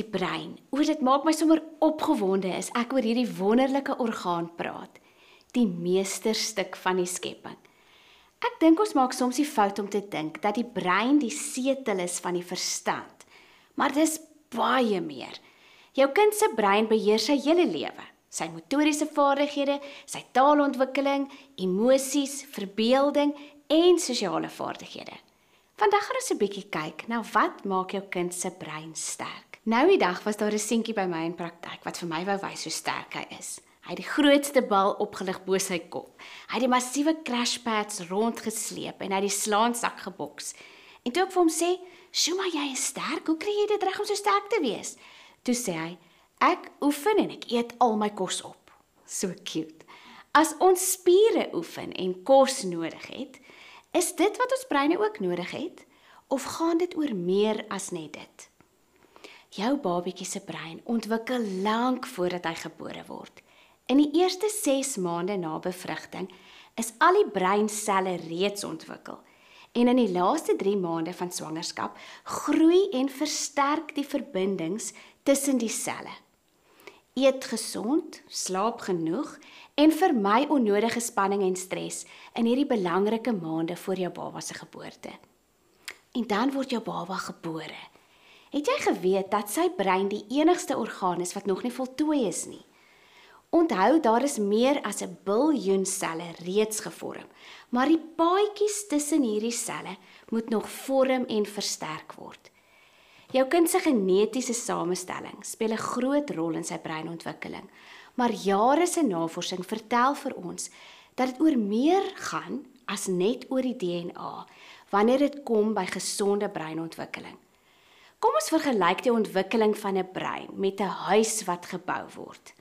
die brein. Oor dit maak my sommer opgewonde as ek oor hierdie wonderlike orgaan praat. Die meesterstuk van die skepping. Ek dink ons maak soms die fout om te dink dat die brein die setel is van die verstand. Maar dis baie meer. Jou kind se brein beheer sy hele lewe. Sy motoriese vaardighede, sy taalontwikkeling, emosies, verbeelding en sosiale vaardighede. Vandag gaan ons 'n bietjie kyk na wat maak jou kind se brein sterk. Nou die dag was daar 'n seentjie by my in praktyk wat vir my wou wys hoe sterk hy is. Hy het die grootste bal opgelig bo sy kop. Hy het die massiewe crash pads rondgesleep en hy het die slaansak geboks. En toe ek vir hom sê, "Sjoe, maar jy is sterk. Hoe kry jy dit reg om so sterk te wees?" Toe sê hy, "Ek oefen en ek eet al my kos op." So cute. As ons spiere oefen en kos nodig het, is dit wat ons breine ook nodig het of gaan dit oor meer as net dit? Jou babatjie se brein ontwikkel lank voordat hy gebore word. In die eerste 6 maande na bevrugting is al die breinselle reeds ontwikkel. En in die laaste 3 maande van swangerskap groei en versterk die verbindings tussen die selle. Eet gesond, slaap genoeg en vermy onnodige spanning en stres in hierdie belangrike maande voor jou baba se geboorte. En dan word jou baba gebore. Het jy geweet dat sy brein die enigste orgaan is wat nog nie voltooi is nie? Onthou, daar is meer as 'n biljoen selle reeds gevorm, maar die paadjies tussen hierdie selle moet nog vorm en versterk word. Jou kind se genetiese samestelling speel 'n groot rol in sy breinontwikkeling, maar jare se navorsing vertel vir ons dat dit oor meer gaan as net oor die DNA wanneer dit kom by gesonde breinontwikkeling. Kom ons vergelyk die ontwikkeling van 'n brein met 'n huis wat gebou word.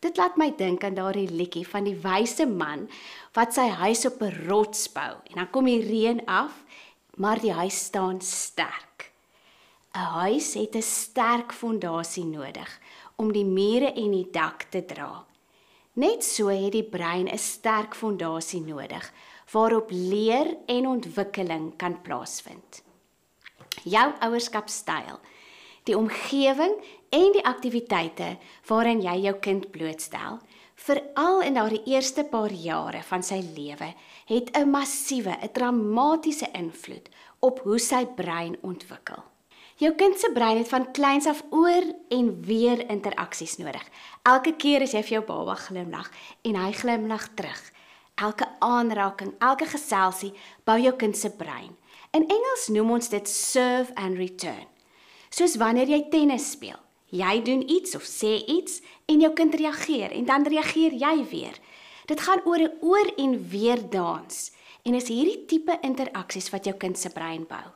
Dit laat my dink aan daardie liedjie van die wyse man wat sy huis op 'n rots bou en dan kom die reën af, maar die huis staan sterk. 'n Huis het 'n sterk fondasie nodig om die mure en die dak te dra. Net so het die brein 'n sterk fondasie nodig waarop leer en ontwikkeling kan plaasvind jou ouerskapstyl, die omgewing en die aktiwiteite waarin jy jou kind blootstel, veral in daardie eerste paar jare van sy lewe, het 'n massiewe, 'n dramatiese invloed op hoe sy brein ontwikkel. Jou kind se brein het van kleins af oor en weer interaksies nodig. Elke keer as jy vir jou baba glimlag en hy glimlag terug, elke aanraking, elke geselsie bou jou kind se brein. In Engels noem ons dit serve and return. Soos wanneer jy tennis speel. Jy doen iets of sê iets en jou kind reageer en dan reageer jy weer. Dit gaan oor 'n oor en weer dans en is hierdie tipe interaksies wat jou kind se brein bou.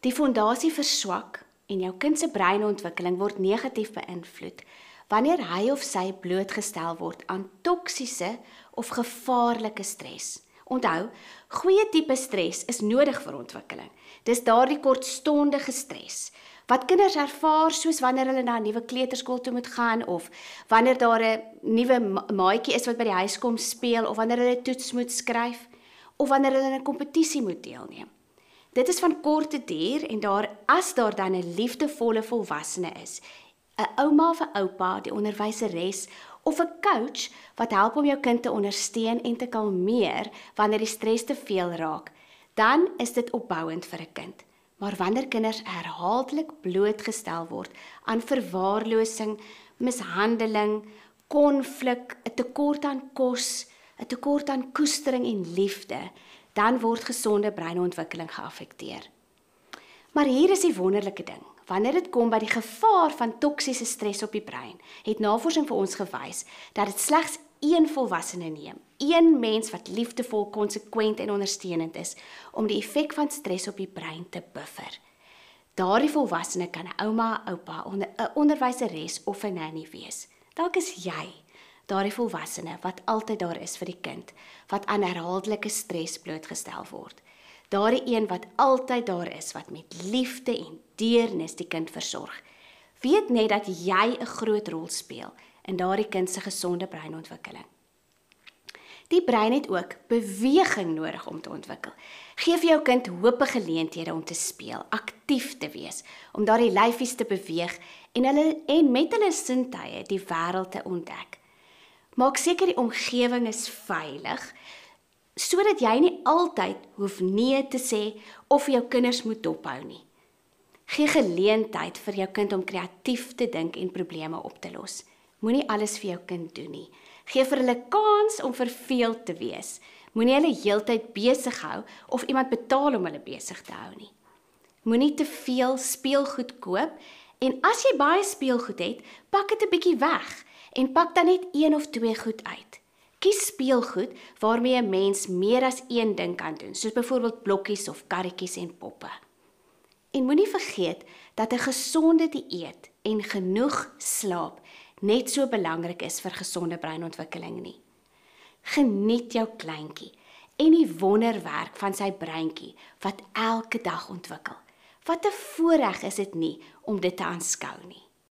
Die fondasie verswak en jou kind se breinontwikkeling word negatief beïnvloed wanneer hy of sy blootgestel word aan toksiese of gevaarlike stres. Onthou, goeie tipe stres is nodig vir ontwikkeling. Dis daardie kortstondige stres wat kinders ervaar soos wanneer hulle na 'n nuwe kleuterskool toe moet gaan of wanneer daar 'n nuwe maatjie is wat by die huis kom speel of wanneer hulle toets moet skryf of wanneer hulle 'n kompetisie moet deelneem. Dit is van korte duur en daar as daar dan 'n liefdevolle volwassene is, 'n ouma of 'n oupa, die onderwyseres of 'n coach wat help om jou kind te ondersteun en te kalmeer wanneer die stres te veel raak, dan is dit opbouend vir 'n kind. Maar wanneer kinders herhaaldelik blootgestel word aan verwaarlosing, mishandeling, konflik, 'n tekort aan kos, 'n tekort aan koestering en liefde, dan word gesonde breinontwikkeling geaffekteer. Maar hier is die wonderlike ding. Wanneer dit kom by die gevaar van toksiese stres op die brein, het navorsing vir ons gewys dat dit slegs een volwassene neem, een mens wat liefdevol, konsekwent en ondersteunend is om die effek van stres op die brein te buffer. Daardie volwassene kan 'n ouma, oupa, 'n onder, onderwyseres of 'n nanny wees. Dalk is jy daardie volwassene wat altyd daar is vir die kind wat aan herhaaldelike stres blootgestel word daardie een wat altyd daar is wat met liefde en deernis die kind versorg. Weet net dat jy 'n groot rol speel in daardie kind se gesonde breinontwikkeling. Die brein het ook beweging nodig om te ontwikkel. Geef jou kind hoop geleenthede om te speel, aktief te wees, om daardie lyfies te beweeg en hulle en met hulle sintuie die wêreld te ontdek. Maak seker die omgewing is veilig sodat jy nie altyd hoef nee te sê of jou kinders moet dophou nie. Gee geleentheid vir jou kind om kreatief te dink en probleme op te los. Moenie alles vir jou kind doen nie. Gee vir hulle kans om verveeld te wees. Moenie hulle heeltyd besig hou of iemand betaal om hulle besig te hou nie. Moenie te veel speelgoed koop en as jy baie speelgoed het, pak dit 'n bietjie weg en pak dan net een of twee goed uit. Kies speelgoed waarmee 'n mens meer as een ding kan doen, soos byvoorbeeld blokkies of karretjies en poppe. En moenie vergeet dat 'n gesonde dieet en genoeg slaap net so belangrik is vir gesonde breinontwikkeling nie. Geniet jou kleintjie en die wonderwerk van sy breintjie wat elke dag ontwikkel. Wat 'n voorreg is dit nie om dit te aanskou nie.